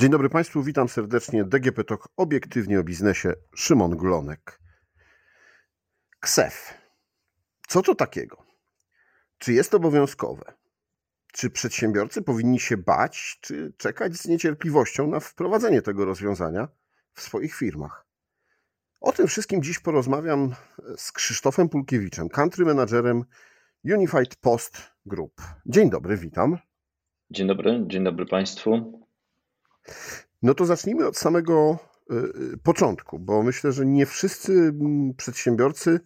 Dzień dobry Państwu, witam serdecznie. DGP Talk obiektywnie o biznesie. Szymon Glonek. KSEF. Co to takiego? Czy jest obowiązkowe? Czy przedsiębiorcy powinni się bać, czy czekać z niecierpliwością na wprowadzenie tego rozwiązania w swoich firmach? O tym wszystkim dziś porozmawiam z Krzysztofem Pulkiewiczem, country managerem Unified Post Group. Dzień dobry, witam. Dzień dobry, dzień dobry Państwu. No to zacznijmy od samego y, y, początku, bo myślę, że nie wszyscy mm, przedsiębiorcy,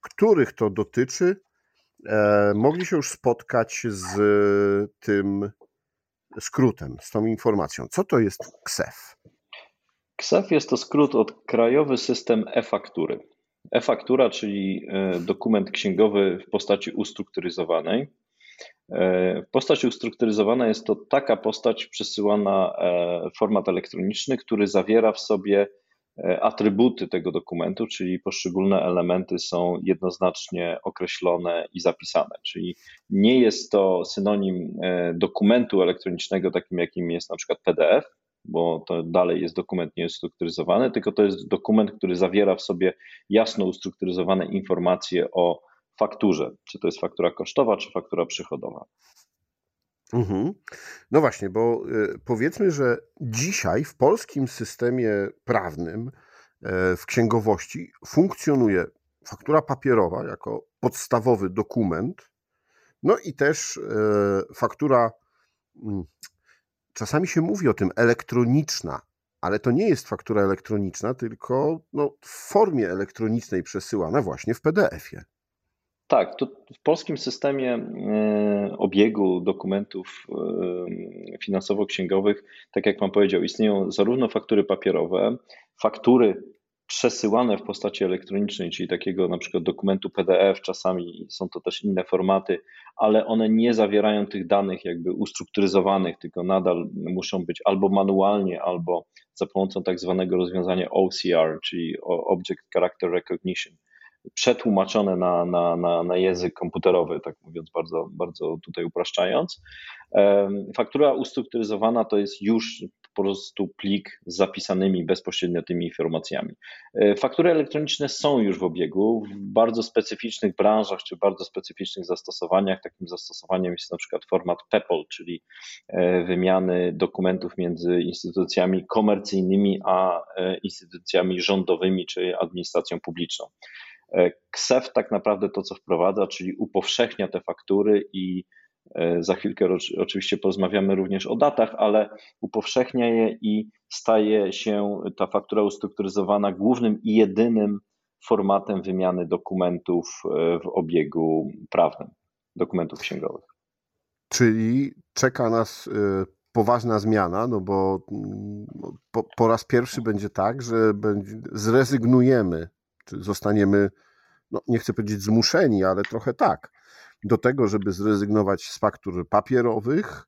których to dotyczy, e, mogli się już spotkać z tym skrótem, z tą informacją. Co to jest KSEF? KSEF jest to skrót od Krajowy System e-Faktury. E-Faktura, czyli e, dokument księgowy w postaci ustrukturyzowanej. E, postać ustrukturyzowana jest to taka postać przesyłana e, w format elektroniczny, który zawiera w sobie e, atrybuty tego dokumentu, czyli poszczególne elementy są jednoznacznie określone i zapisane. Czyli nie jest to synonim dokumentu elektronicznego, takim jakim jest na przykład PDF, bo to dalej jest dokument nieustrukturyzowany, tylko to jest dokument, który zawiera w sobie jasno ustrukturyzowane informacje o fakturze. Czy to jest faktura kosztowa, czy faktura przychodowa. Mhm. No właśnie, bo y, powiedzmy, że dzisiaj w polskim systemie prawnym, e, w księgowości funkcjonuje faktura papierowa jako podstawowy dokument, no i też e, faktura, mm, czasami się mówi o tym elektroniczna, ale to nie jest faktura elektroniczna, tylko no, w formie elektronicznej przesyłana właśnie w PDF-ie. Tak, to w polskim systemie e, obiegu dokumentów e, finansowo-księgowych, tak jak Pan powiedział, istnieją zarówno faktury papierowe, faktury przesyłane w postaci elektronicznej, czyli takiego na przykład dokumentu PDF, czasami są to też inne formaty, ale one nie zawierają tych danych jakby ustrukturyzowanych, tylko nadal muszą być albo manualnie, albo za pomocą tak zwanego rozwiązania OCR, czyli Object Character Recognition przetłumaczone na, na, na, na język komputerowy, tak mówiąc bardzo, bardzo tutaj upraszczając. Faktura ustrukturyzowana to jest już po prostu plik z zapisanymi bezpośrednio tymi informacjami. E, faktury elektroniczne są już w obiegu w bardzo specyficznych branżach czy bardzo specyficznych zastosowaniach. Takim zastosowaniem jest na przykład format PEPOL, czyli e, wymiany dokumentów między instytucjami komercyjnymi a e, instytucjami rządowymi czy administracją publiczną. KSEF tak naprawdę to, co wprowadza, czyli upowszechnia te faktury i e, za chwilkę oczywiście porozmawiamy również o datach, ale upowszechnia je i staje się ta faktura ustrukturyzowana głównym i jedynym formatem wymiany dokumentów e, w obiegu prawnym, dokumentów księgowych. Czyli czeka nas e, poważna zmiana, no bo mm, po, po raz pierwszy będzie tak, że zrezygnujemy zostaniemy, no nie chcę powiedzieć zmuszeni, ale trochę tak, do tego, żeby zrezygnować z faktur papierowych,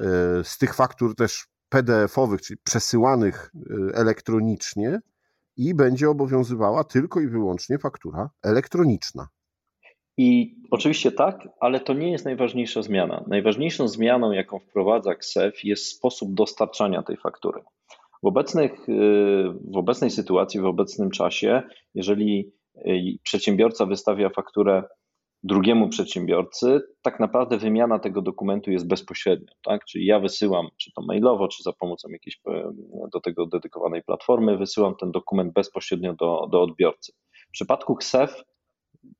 e, z tych faktur też PDF-owych, czyli przesyłanych e, elektronicznie i będzie obowiązywała tylko i wyłącznie faktura elektroniczna. I oczywiście tak, ale to nie jest najważniejsza zmiana. Najważniejszą zmianą, jaką wprowadza KSEF, jest sposób dostarczania tej faktury. W, obecnych, y, w obecnej sytuacji, w obecnym czasie, jeżeli y, przedsiębiorca wystawia fakturę drugiemu przedsiębiorcy, tak naprawdę wymiana tego dokumentu jest bezpośrednia. Tak? Czyli ja wysyłam, czy to mailowo, czy za pomocą jakiejś e, do tego dedykowanej platformy, wysyłam ten dokument bezpośrednio do, do odbiorcy. W przypadku KSEF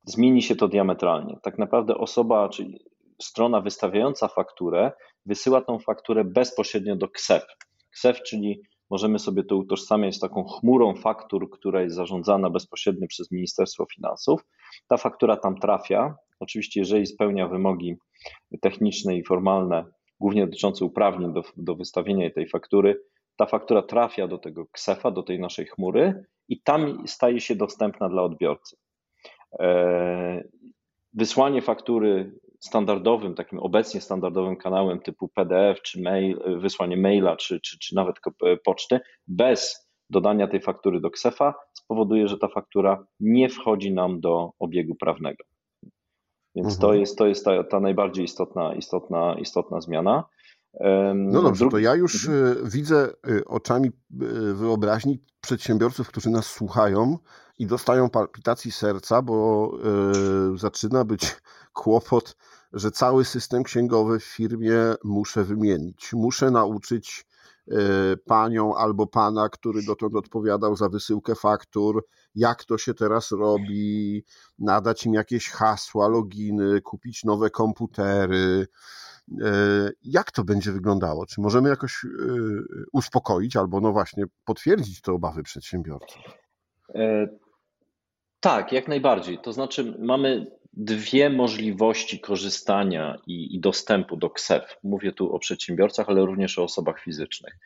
zmieni się to diametralnie. Tak naprawdę osoba, czyli strona wystawiająca fakturę, wysyła tą fakturę bezpośrednio do KSEF. KSEF, czyli możemy sobie to utożsamiać z taką chmurą faktur, która jest zarządzana bezpośrednio przez Ministerstwo Finansów. Ta faktura tam trafia. Oczywiście, jeżeli spełnia wymogi techniczne i formalne, głównie dotyczące uprawnień do, do wystawienia tej faktury, ta faktura trafia do tego ksefa, do tej naszej chmury i tam staje się dostępna dla odbiorcy. E, wysłanie faktury standardowym, takim obecnie standardowym kanałem typu PDF, czy mail, wysłanie maila, czy, czy, czy nawet poczty, bez dodania tej faktury do KSEFA spowoduje, że ta faktura nie wchodzi nam do obiegu prawnego. Więc mhm. to jest, to jest ta, ta najbardziej istotna, istotna, istotna zmiana. No dobrze, to ja już mhm. widzę oczami wyobraźni przedsiębiorców, którzy nas słuchają i dostają palpitacji serca, bo zaczyna być kłopot, że cały system księgowy w firmie muszę wymienić. Muszę nauczyć panią albo pana, który dotąd odpowiadał za wysyłkę faktur, jak to się teraz robi, nadać im jakieś hasła, loginy, kupić nowe komputery. E, jak to będzie wyglądało? Czy możemy jakoś e, uspokoić albo, no właśnie, potwierdzić te obawy przedsiębiorców? Tak, jak najbardziej. To znaczy, mamy dwie możliwości korzystania i, i, dostępu do KSEF. Mówię tu o przedsiębiorcach, ale również o osobach fizycznych.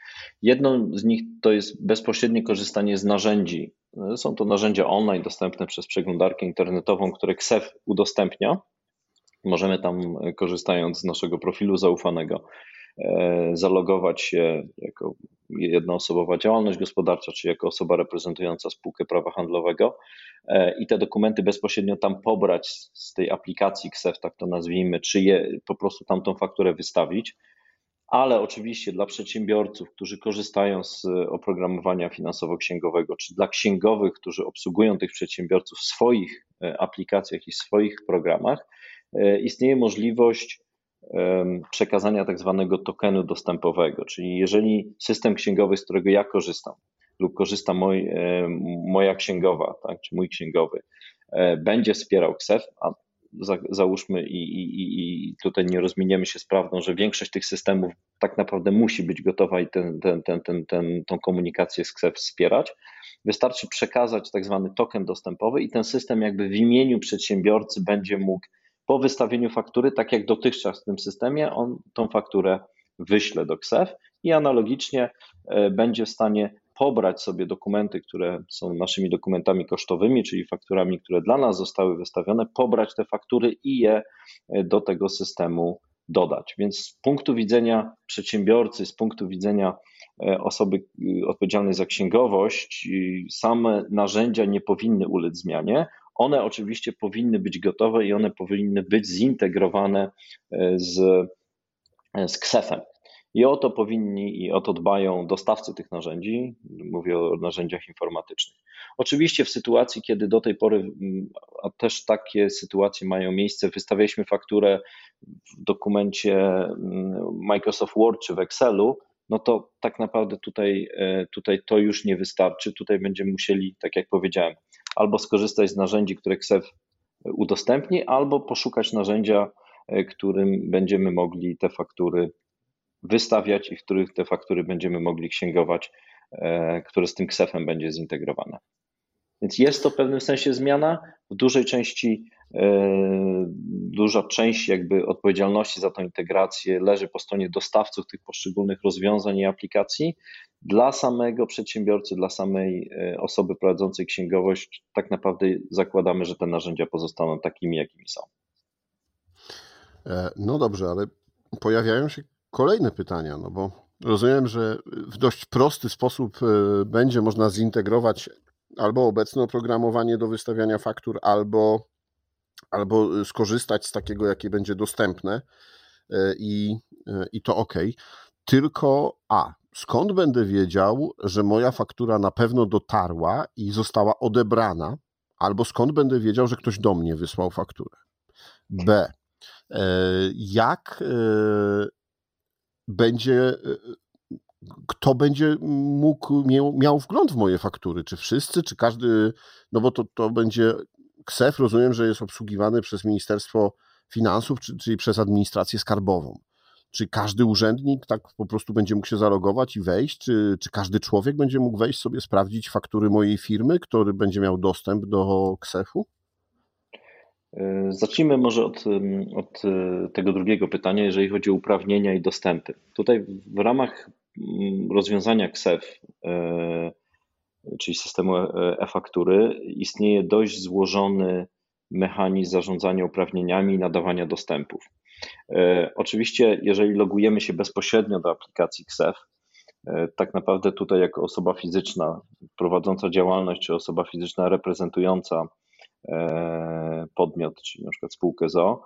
Jedną z nich to jest bezpośrednie korzystanie z narzędzi. Są to narzędzia online dostępne przez przeglądarkę internetową, które KSEF udostępnia. Możemy tam, korzystając z naszego profilu zaufanego, e, zalogować się jako jednoosobowa działalność gospodarcza, czy jako osoba reprezentująca spółkę prawa handlowego e, i te dokumenty bezpośrednio tam pobrać z tej aplikacji KSEF, tak to nazwijmy, czy je po prostu tam tą fakturę wystawić. Ale oczywiście dla przedsiębiorców, którzy korzystają z oprogramowania finansowo-księgowego, czy dla księgowych, którzy obsługują tych przedsiębiorców w swoich e, aplikacjach i swoich programach, e, istnieje możliwość przekazania tak zwanego tokenu dostępowego, czyli jeżeli system księgowy, z którego ja korzystam, lub korzysta moj, moja księgowa, tak, czy mój księgowy, e, będzie wspierał KSEF, a za, załóżmy i, i, i tutaj nie rozminiemy się z prawdą, że większość tych systemów tak naprawdę musi być gotowa i ten, ten, ten, ten, ten, tą komunikację z KSEF wspierać. Wystarczy przekazać tak zwany token dostępowy i ten system jakby w imieniu przedsiębiorcy będzie mógł po wystawieniu faktury, tak jak dotychczas w tym systemie, on tą fakturę wyśle do KSEF i analogicznie e, będzie w stanie pobrać sobie dokumenty, które są naszymi dokumentami kosztowymi, czyli fakturami, które dla nas zostały wystawione, pobrać te faktury i je e, do tego systemu dodać. Więc z punktu widzenia przedsiębiorcy, z punktu widzenia e, osoby odpowiedzialnej za księgowość, same narzędzia nie powinny ulec zmianie. One oczywiście powinny być gotowe i one powinny być zintegrowane e, z, e, z KSEF-em. I o to powinni i o to dbają dostawcy tych narzędzi, mówię o narzędziach informatycznych. Oczywiście w sytuacji, kiedy do tej pory, a też takie sytuacje mają miejsce, wystawialiśmy fakturę w dokumencie Microsoft Word czy w Excelu, no to tak naprawdę tutaj, e, tutaj to już nie wystarczy. Tutaj będziemy musieli, tak jak powiedziałem, albo skorzystać z narzędzi, które KSEF udostępni, albo poszukać narzędzia, e, którym będziemy mogli te faktury wystawiać i w których te faktury będziemy mogli księgować, e, które z tym KSEF-em będzie zintegrowane. Więc jest to w pewnym sensie zmiana. W dużej części, duża część jakby odpowiedzialności za tę integrację leży po stronie dostawców tych poszczególnych rozwiązań i aplikacji. Dla samego przedsiębiorcy, dla samej e, osoby prowadzącej księgowość, tak naprawdę zakładamy, że te narzędzia pozostaną takimi, jakimi są. E, no dobrze, ale pojawiają się kolejne pytania, no bo rozumiem, że w dość prosty sposób będzie można zintegrować albo obecne oprogramowanie do wystawiania faktur, albo, albo skorzystać z takiego, jakie będzie dostępne e, i, e, i to ok. Tylko a, skąd będę wiedział, że moja faktura na pewno dotarła i została odebrana, albo skąd będę wiedział, że ktoś do mnie wysłał fakturę? B. E, jak będzie kto będzie mógł, miał, miał wgląd w moje faktury? Czy wszyscy, czy każdy? No bo to, to będzie KSEF, rozumiem, że jest obsługiwany przez Ministerstwo Finansów, czyli przez administrację skarbową. Czy każdy urzędnik tak po prostu będzie mógł się zalogować i wejść? Czy, czy każdy człowiek będzie mógł wejść sobie, sprawdzić faktury mojej firmy, który będzie miał dostęp do KSEF-u? E, zacznijmy może od, od e, tego drugiego pytania, jeżeli chodzi o uprawnienia i dostępy. Tutaj w ramach rozwiązania KSEF, e, czyli systemu e, e-faktury, istnieje dość złożony mechanizm zarządzania uprawnieniami i nadawania dostępów. E, oczywiście, jeżeli logujemy się bezpośrednio do aplikacji KSEF, tak naprawdę tutaj jako osoba fizyczna prowadząca działalność, czy osoba fizyczna reprezentująca podmiot, czyli na przykład spółkę ZO,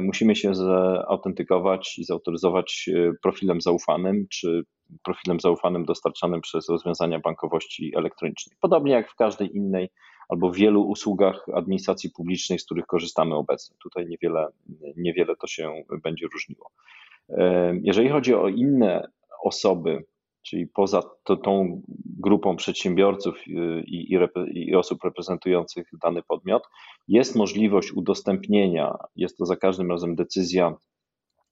musimy się zautentykować i zautoryzować profilem zaufanym, czy profilem zaufanym dostarczanym przez rozwiązania bankowości elektronicznej. Podobnie jak w każdej innej albo wielu usługach administracji publicznej, z których korzystamy obecnie. Tutaj niewiele, niewiele to się będzie różniło. Jeżeli chodzi o inne osoby, czyli poza to, tą grupą przedsiębiorców i, i, i, osób reprezentujących dany podmiot, jest możliwość udostępnienia, jest to za każdym razem decyzja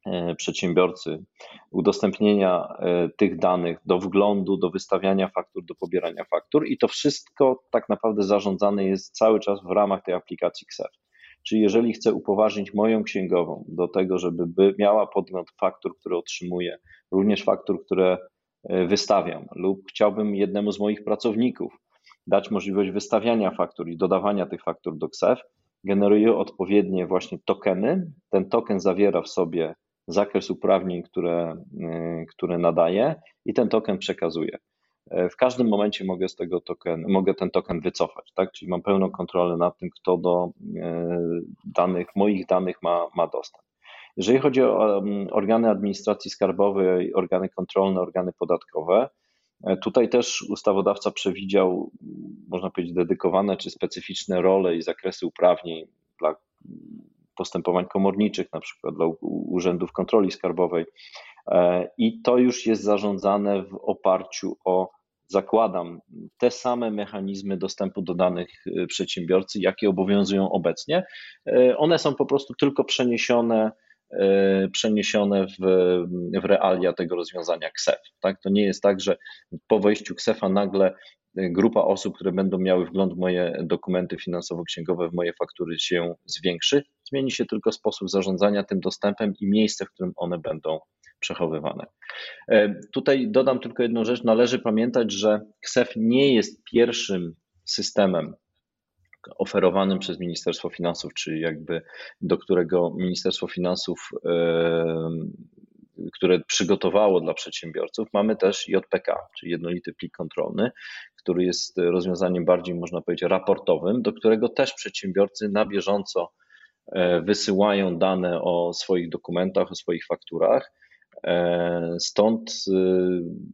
e, przedsiębiorcy, udostępnienia e, tych danych do wglądu, do wystawiania faktur, do pobierania faktur i to wszystko tak naprawdę zarządzane jest cały czas w ramach tej aplikacji XEF. Czyli jeżeli chcę upoważnić moją księgową do tego, żeby miała podgląd faktur, które otrzymuje, również faktur, które wystawiam, lub chciałbym jednemu z moich pracowników dać możliwość wystawiania faktur i dodawania tych faktur do KSEF, generuję odpowiednie właśnie tokeny. Ten token zawiera w sobie zakres uprawnień, które, e, które nadaje i ten token przekazuje. E, w każdym momencie mogę z tego token, mogę ten token wycofać, tak? Czyli mam pełną kontrolę nad tym, kto do e, danych, moich danych ma, ma dostęp. Jeżeli chodzi o organy administracji skarbowej, organy kontrolne, organy podatkowe, e, tutaj też ustawodawca przewidział, można powiedzieć, dedykowane czy specyficzne role i zakresy uprawnień dla postępowań komorniczych, na przykład dla urzędów kontroli skarbowej. I to już jest zarządzane w oparciu o zakładam, te same mechanizmy dostępu do danych y, przedsiębiorcy, jakie obowiązują obecnie. Y, one są po prostu tylko przeniesione, przeniesione w, w realia tego rozwiązania KSEF. Tak? To nie jest tak, że po wejściu KSEFa nagle grupa osób, które będą miały wgląd w moje dokumenty finansowo-księgowe, w moje faktury się zwiększy. Zmieni się tylko sposób zarządzania tym dostępem i miejsce, w którym one będą przechowywane. E, tutaj dodam tylko jedną rzecz. Należy pamiętać, że KSEF nie jest pierwszym systemem oferowanym przez Ministerstwo Finansów, czy jakby do którego Ministerstwo Finansów, które przygotowało dla przedsiębiorców, mamy też JPK, czyli jednolity plik kontrolny, który jest rozwiązaniem bardziej, można powiedzieć, raportowym, do którego też przedsiębiorcy na bieżąco e, wysyłają dane o swoich dokumentach, o swoich fakturach stąd y,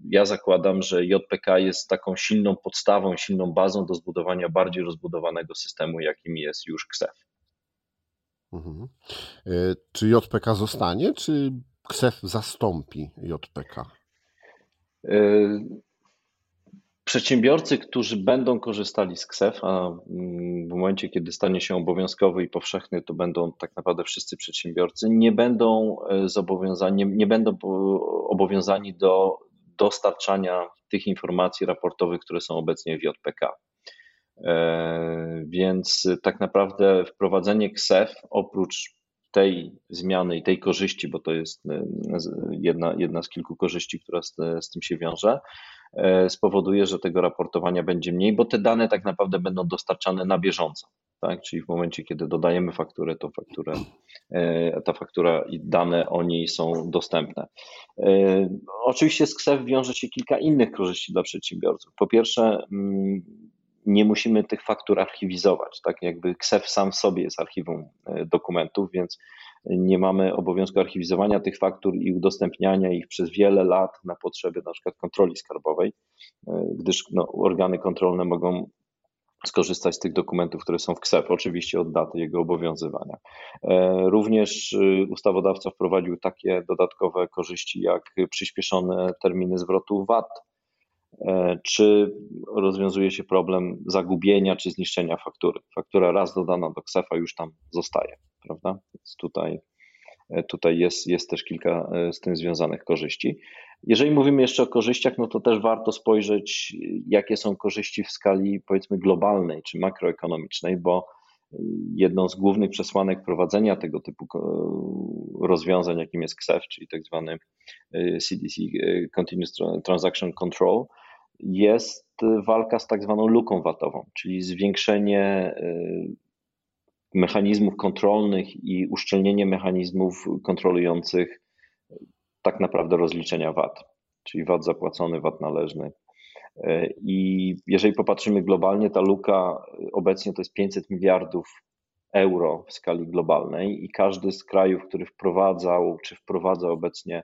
ja zakładam, że JPK jest taką silną podstawą, silną bazą do zbudowania bardziej rozbudowanego systemu, jakim jest już KSEF. Mhm. E, czy JPK zostanie, czy KSEF zastąpi JPK? E, Przedsiębiorcy, którzy będą korzystali z KSEF, a mm, w momencie, kiedy stanie się obowiązkowy i powszechny, to będą tak naprawdę wszyscy przedsiębiorcy, nie będą e, zobowiązani, nie będą obowiązani do dostarczania tych informacji raportowych, które są obecnie w JPK. E, więc tak naprawdę wprowadzenie KSEF oprócz tej zmiany i tej korzyści, bo to jest e, jedna, jedna z kilku korzyści, która z, z tym się wiąże, E, spowoduje, że tego raportowania będzie mniej, bo te dane tak naprawdę będą dostarczane na bieżąco. Tak? Czyli w momencie, kiedy dodajemy fakturę, to fakturę, e, ta faktura i dane o niej są dostępne. E, oczywiście z KSEF wiąże się kilka innych korzyści dla przedsiębiorców. Po pierwsze, mm, nie musimy tych faktur archiwizować. Tak jakby KSEF sam w sobie jest archiwum dokumentów, więc nie mamy obowiązku archiwizowania tych faktur i udostępniania ich przez wiele lat na potrzeby na przykład kontroli skarbowej, e, gdyż no, organy kontrolne mogą skorzystać z tych dokumentów, które są w KSEP, oczywiście od daty jego obowiązywania. E, również e, ustawodawca wprowadził takie dodatkowe korzyści jak przyspieszone terminy zwrotu VAT, czy rozwiązuje się problem zagubienia czy zniszczenia faktury. Faktura raz dodana do KSEFa już tam zostaje prawda? Więc tutaj, e, tutaj jest, jest też kilka e, z tym związanych korzyści. Jeżeli mówimy jeszcze o korzyściach, no to też warto spojrzeć, jakie są korzyści w skali powiedzmy globalnej czy makroekonomicznej, bo jedną z głównych przesłanek prowadzenia tego typu rozwiązań, jakim jest KSEF, czyli tak zwany CDC e, Continuous Transaction Control, jest walka z tak zwaną luką VAT-ową, czyli zwiększenie mechanizmów kontrolnych i uszczelnienie mechanizmów kontrolujących tak naprawdę rozliczenia VAT, czyli VAT zapłacony, VAT należny. I jeżeli popatrzymy globalnie, ta luka obecnie to jest 500 miliardów euro w skali globalnej i każdy z krajów, który wprowadzał czy wprowadza obecnie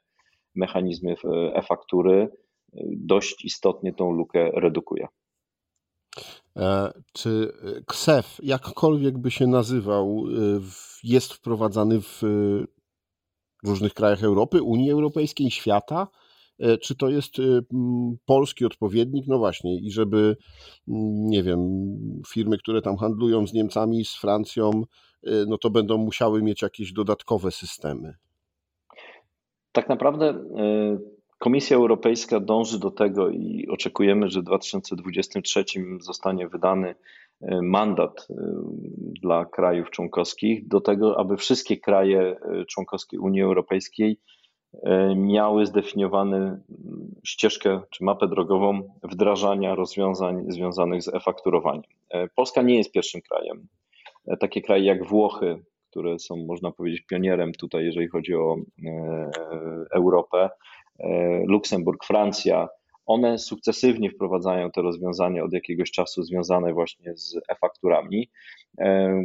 mechanizmy e-faktury, dość istotnie tą lukę redukuje. E, czy KSEF, jakkolwiek by się nazywał, jest wprowadzany w różnych krajach Europy, Unii Europejskiej, świata? E, czy to jest polski odpowiednik? No właśnie, i żeby, nie wiem, firmy, które tam handlują z Niemcami, z Francją, no to będą musiały mieć jakieś dodatkowe systemy. Tak naprawdę Komisja Europejska dąży do tego i oczekujemy, że w 2023 zostanie wydany mandat dla krajów członkowskich do tego, aby wszystkie kraje członkowskie Unii Europejskiej E, miały zdefiniowaną ścieżkę czy mapę drogową wdrażania rozwiązań związanych z e-fakturowaniem. E, Polska nie jest pierwszym krajem. E, takie kraje jak Włochy, które są, można powiedzieć, pionierem tutaj, jeżeli chodzi o Europę, Luksemburg, Francja, one sukcesywnie wprowadzają te rozwiązania od jakiegoś czasu związane właśnie z e-fakturami.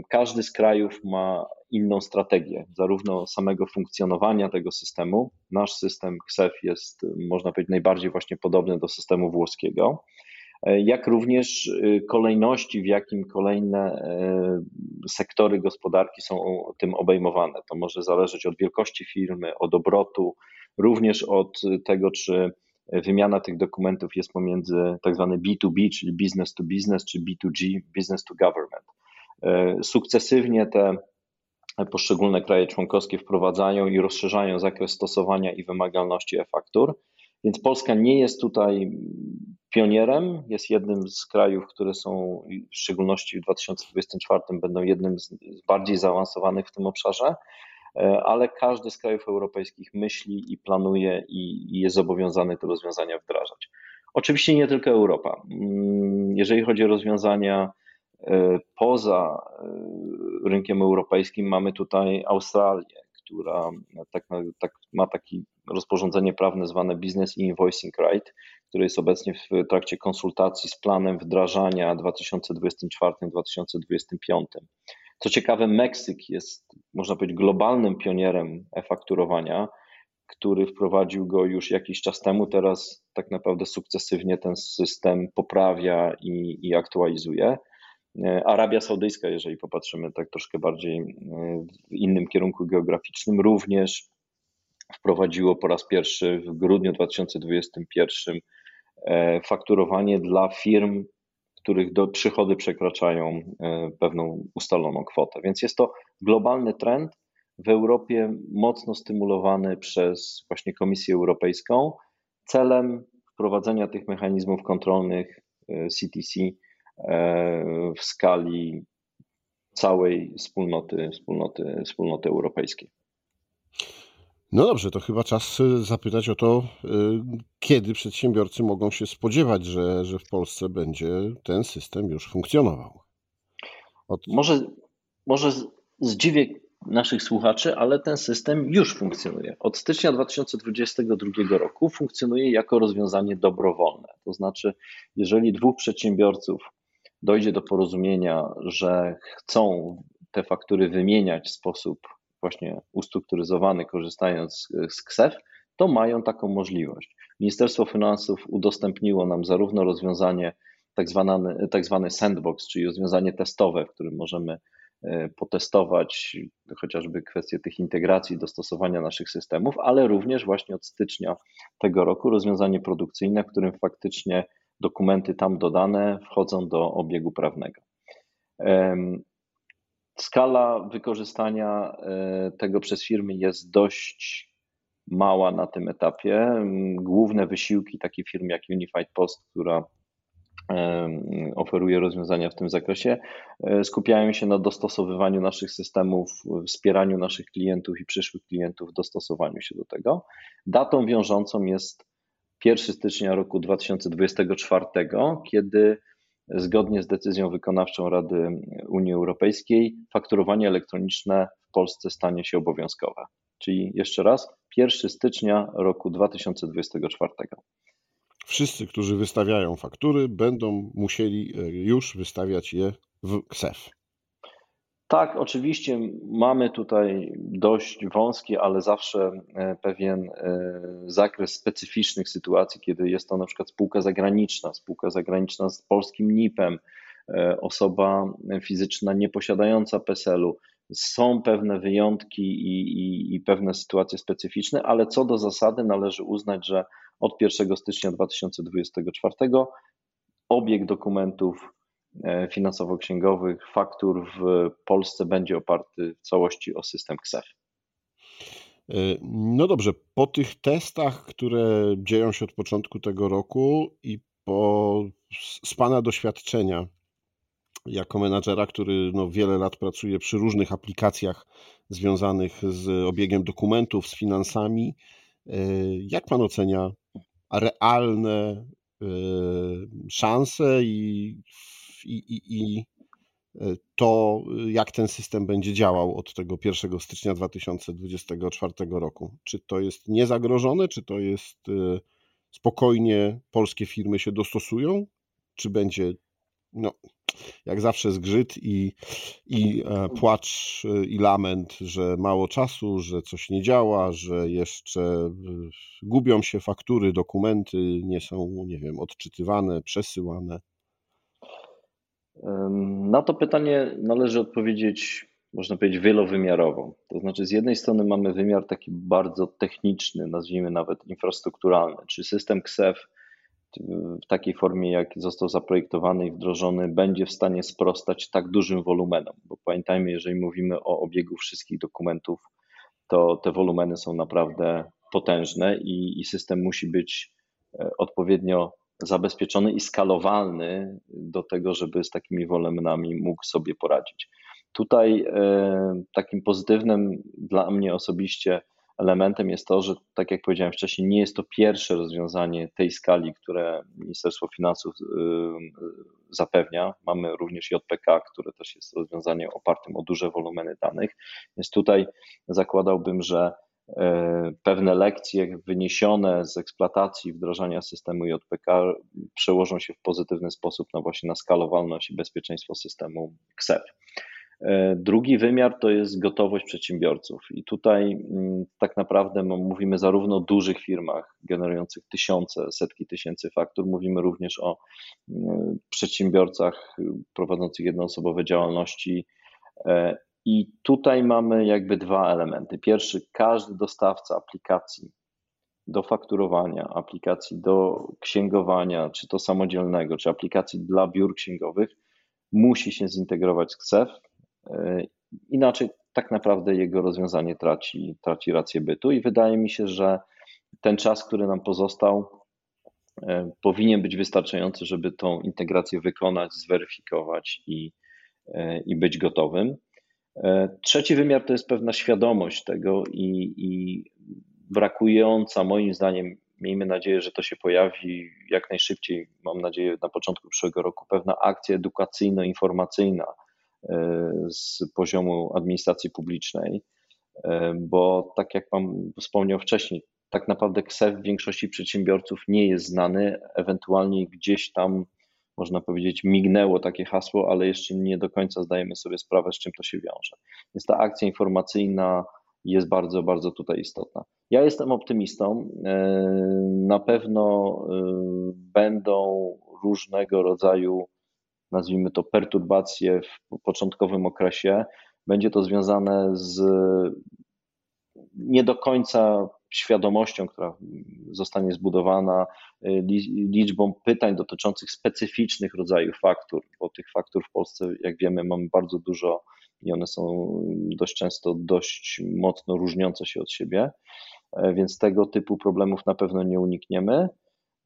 Każdy z krajów ma inną strategię, zarówno samego funkcjonowania tego systemu. Nasz system KSEF jest, można powiedzieć, najbardziej właśnie podobny do systemu włoskiego, jak również y, kolejności, w jakim kolejne e, sektory gospodarki są tym obejmowane. To może zależeć od wielkości firmy, od obrotu, również od tego, czy wymiana tych dokumentów jest pomiędzy tak zwany B2B, czyli business to business, czy B2G, business to government. E, sukcesywnie te poszczególne kraje członkowskie wprowadzają i rozszerzają zakres stosowania i wymagalności e-faktur. Więc Polska nie jest tutaj pionierem, jest jednym z krajów, które są w szczególności w 2024 będą jednym z bardziej zaawansowanych w tym obszarze, e, ale każdy z krajów europejskich myśli i planuje i jest zobowiązany te rozwiązania wdrażać. Oczywiście nie tylko Europa. Mm, jeżeli chodzi o rozwiązania E, poza e, rynkiem europejskim mamy tutaj Australię, która tak, tak, ma takie rozporządzenie prawne zwane Business Invoicing Right, które jest obecnie w trakcie konsultacji z planem wdrażania 2024-2025. Co ciekawe, Meksyk jest, można powiedzieć, globalnym pionierem e-fakturowania, który wprowadził go już jakiś czas temu. Teraz tak naprawdę sukcesywnie ten system poprawia i, i aktualizuje. E, Arabia Saudyjska, jeżeli popatrzymy tak troszkę bardziej e, w innym kierunku geograficznym, również wprowadziło po raz pierwszy w grudniu 2021 e, fakturowanie dla firm, których do, przychody przekraczają pewną ustaloną kwotę. Więc jest to globalny trend w Europie mocno stymulowany przez właśnie Komisję Europejską celem wprowadzenia tych mechanizmów kontrolnych CTC E, w skali całej wspólnoty, wspólnoty, wspólnoty europejskiej. No dobrze, to chyba czas e, zapytać o to, e, kiedy przedsiębiorcy mogą się spodziewać, że, że w Polsce będzie ten system już funkcjonował. Od... Może, może zdziwię naszych słuchaczy, ale ten system już funkcjonuje. Od stycznia 2022 roku funkcjonuje jako rozwiązanie dobrowolne. To znaczy, jeżeli dwóch przedsiębiorców dojdzie do porozumienia, że chcą te faktury wymieniać w sposób właśnie ustrukturyzowany, korzystając z KSEF, to mają taką możliwość. Ministerstwo Finansów udostępniło nam zarówno rozwiązanie tak zwane, tak sandbox, czyli rozwiązanie testowe, w którym możemy e, potestować chociażby kwestie tych integracji, dostosowania naszych systemów, ale również właśnie od stycznia tego roku rozwiązanie produkcyjne, w którym faktycznie dokumenty tam dodane wchodzą do obiegu prawnego. Skala wykorzystania e, tego przez firmy jest dość mała na tym etapie. Główne wysiłki takiej firmy jak Unified Post, która oferuje rozwiązania w tym zakresie, e, skupiają się na dostosowywaniu naszych systemów, wspieraniu naszych klientów i przyszłych klientów, dostosowaniu się do tego. Datą wiążącą jest 1 stycznia roku 2024, kiedy zgodnie z decyzją wykonawczą Rady Unii Europejskiej fakturowanie elektroniczne w Polsce stanie się obowiązkowe. Czyli jeszcze raz, 1 stycznia roku 2024. Wszyscy, którzy wystawiają faktury, będą musieli e, już wystawiać je w KSEF. Tak, oczywiście mamy tutaj dość wąski, ale zawsze e, pewien e, zakres specyficznych sytuacji, kiedy jest to na przykład spółka zagraniczna, spółka zagraniczna z polskim NIP-em, e, osoba fizyczna nieposiadająca PESEL-u. Są pewne wyjątki i, i, i pewne sytuacje specyficzne, ale co do zasady należy uznać, że od 1 stycznia 2024 obieg dokumentów finansowo-księgowych, faktur w Polsce będzie oparty w całości o system KSEF. E, no dobrze, po tych testach, które dzieją się od początku tego roku i po, z Pana doświadczenia jako menadżera, który no wiele lat pracuje przy różnych aplikacjach związanych z obiegiem dokumentów, z finansami, e, jak Pan ocenia realne szanse i i, i, i e, to, jak ten system będzie działał od tego 1 stycznia 2024 roku. Czy to jest niezagrożone, czy to jest e, spokojnie polskie firmy się dostosują, czy będzie no, jak zawsze zgrzyt i, i e, płacz i lament, że mało czasu, że coś nie działa, że jeszcze gubią się faktury, dokumenty nie są, nie wiem, odczytywane, przesyłane. Na to pytanie należy odpowiedzieć, można powiedzieć, wielowymiarowo. To znaczy, z jednej strony mamy wymiar taki bardzo techniczny, nazwijmy nawet infrastrukturalny, czy system KSEF w takiej formie, jak został zaprojektowany i wdrożony, będzie w stanie sprostać tak dużym wolumenom. Bo pamiętajmy, jeżeli mówimy o obiegu wszystkich dokumentów, to te wolumeny są naprawdę potężne i, i system musi być e, odpowiednio zabezpieczony i skalowalny do tego, żeby z takimi wolumenami mógł sobie poradzić. Tutaj e, takim pozytywnym dla mnie osobiście elementem jest to, że tak jak powiedziałem wcześniej, nie jest to pierwsze rozwiązanie tej skali, które Ministerstwo Finansów e, zapewnia. Mamy również JPK, które też jest rozwiązaniem opartym o duże wolumeny danych. Więc tutaj zakładałbym, że pewne lekcje wyniesione z eksploatacji wdrażania systemu JPK przełożą się w pozytywny sposób na właśnie na skalowalność i bezpieczeństwo systemu KSEF. E, drugi wymiar to jest gotowość przedsiębiorców, i tutaj mm, tak naprawdę mówimy zarówno o dużych firmach generujących tysiące, setki tysięcy faktur, mówimy również o mm, przedsiębiorcach prowadzących jednoosobowe działalności e, i tutaj mamy jakby dwa elementy. Pierwszy, każdy dostawca aplikacji do fakturowania, aplikacji do księgowania, czy to samodzielnego, czy aplikacji dla biur księgowych, musi się zintegrować z KSEF. E, inaczej tak naprawdę jego rozwiązanie traci, traci rację bytu i wydaje mi się, że ten czas, który nam pozostał, e, powinien być wystarczający, żeby tą integrację wykonać, zweryfikować i, e, i być gotowym. E, trzeci wymiar to jest pewna świadomość tego i, i brakująca, moim zdaniem, miejmy nadzieję, że to się pojawi jak najszybciej, mam nadzieję na początku przyszłego roku, pewna akcja edukacyjno-informacyjna e, z poziomu administracji publicznej, e, bo tak jak Pan wspomniał wcześniej, tak naprawdę KSEF w większości przedsiębiorców nie jest znany, ewentualnie gdzieś tam można powiedzieć, mignęło takie hasło, ale jeszcze nie do końca zdajemy sobie sprawę, z czym to się wiąże. Więc ta akcja informacyjna jest bardzo, bardzo tutaj istotna. Ja jestem optymistą. E, na pewno e, będą różnego rodzaju, nazwijmy to, perturbacje w początkowym okresie. Będzie to związane z nie do końca świadomością, która zostanie zbudowana, y, liczbą pytań dotyczących specyficznych rodzajów faktur, bo tych faktur w Polsce, jak wiemy, mamy bardzo dużo i one są dość często dość mocno różniące się od siebie, e, więc tego typu problemów na pewno nie unikniemy,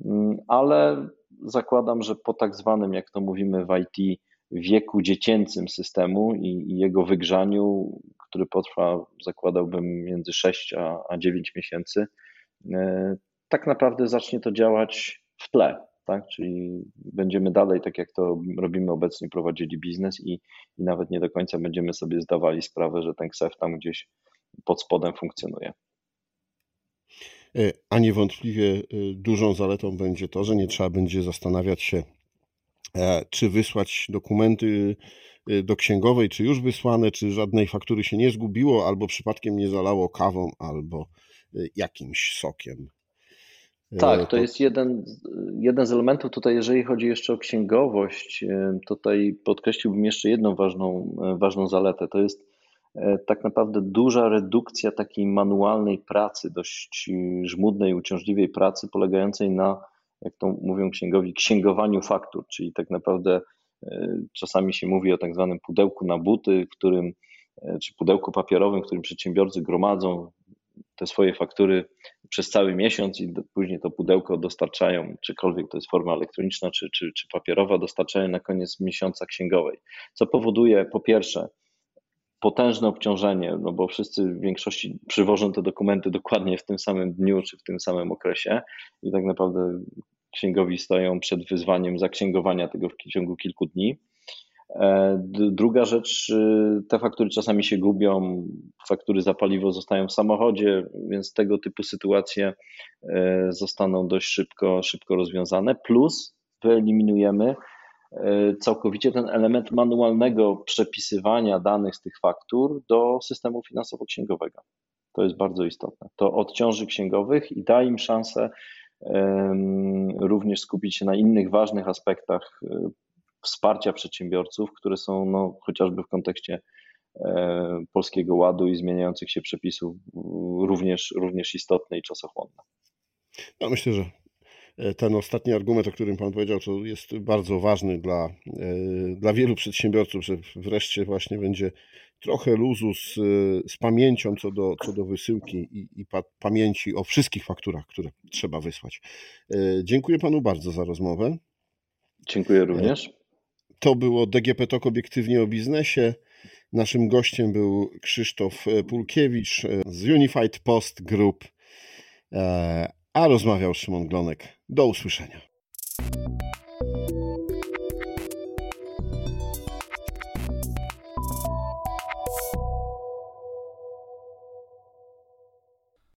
mm, ale zakładam, że po tak zwanym, jak to mówimy w IT, wieku dziecięcym systemu i, i jego wygrzaniu, który potrwa, zakładałbym, między 6 a, a 9 miesięcy, e, tak naprawdę zacznie to działać w tle. Tak? Czyli będziemy dalej, tak jak to robimy obecnie, prowadzili biznes i, i nawet nie do końca będziemy sobie zdawali sprawę, że ten KSEF tam gdzieś pod spodem funkcjonuje. E, a niewątpliwie e, dużą zaletą będzie to, że nie trzeba będzie zastanawiać się, czy wysłać dokumenty do księgowej, czy już wysłane, czy żadnej faktury się nie zgubiło, albo przypadkiem nie zalało kawą, albo jakimś sokiem. Tak, to jest jeden, jeden z elementów tutaj, jeżeli chodzi jeszcze o księgowość, tutaj podkreśliłbym jeszcze jedną ważną, ważną zaletę. To jest tak naprawdę duża redukcja takiej manualnej pracy, dość żmudnej, uciążliwej pracy, polegającej na, jak to mówią księgowi, księgowaniu faktur, czyli tak naprawdę czasami się mówi o tak zwanym pudełku na buty, w którym, czy pudełku papierowym, w którym przedsiębiorcy gromadzą te swoje faktury przez cały miesiąc i później to pudełko dostarczają, czykolwiek to jest forma elektroniczna czy, czy, czy papierowa, dostarczają na koniec miesiąca księgowej. Co powoduje po pierwsze potężne obciążenie, no bo wszyscy w większości przywożą te dokumenty dokładnie w tym samym dniu czy w tym samym okresie i tak naprawdę księgowi stoją przed wyzwaniem zaksięgowania tego w ciągu kilku dni. E, druga rzecz, y, te faktury czasami się gubią, faktury za paliwo zostają w samochodzie, więc tego typu sytuacje e, zostaną dość szybko, szybko rozwiązane. Plus wyeliminujemy e, całkowicie ten element manualnego przepisywania danych z tych faktur do systemu finansowo-księgowego. To jest bardzo istotne. To odciąży księgowych i da im szansę również skupić się na innych ważnych aspektach wsparcia przedsiębiorców, które są no, chociażby w kontekście e, Polskiego Ładu i zmieniających się przepisów również, również istotne i czasochłonne. No, myślę, że e, ten ostatni argument, o którym Pan powiedział, to jest bardzo ważny dla, e, dla wielu przedsiębiorców, że wreszcie właśnie będzie trochę luzu z, z pamięcią co do, co do wysyłki i, i pa, pamięci o wszystkich fakturach, które trzeba wysłać. Dziękuję Panu bardzo za rozmowę. Dziękuję również. To było DGP Tok obiektywnie o biznesie. Naszym gościem był Krzysztof e, Pulkiewicz e, z Unified Post Group, e, a rozmawiał Szymon Glonek. Do usłyszenia.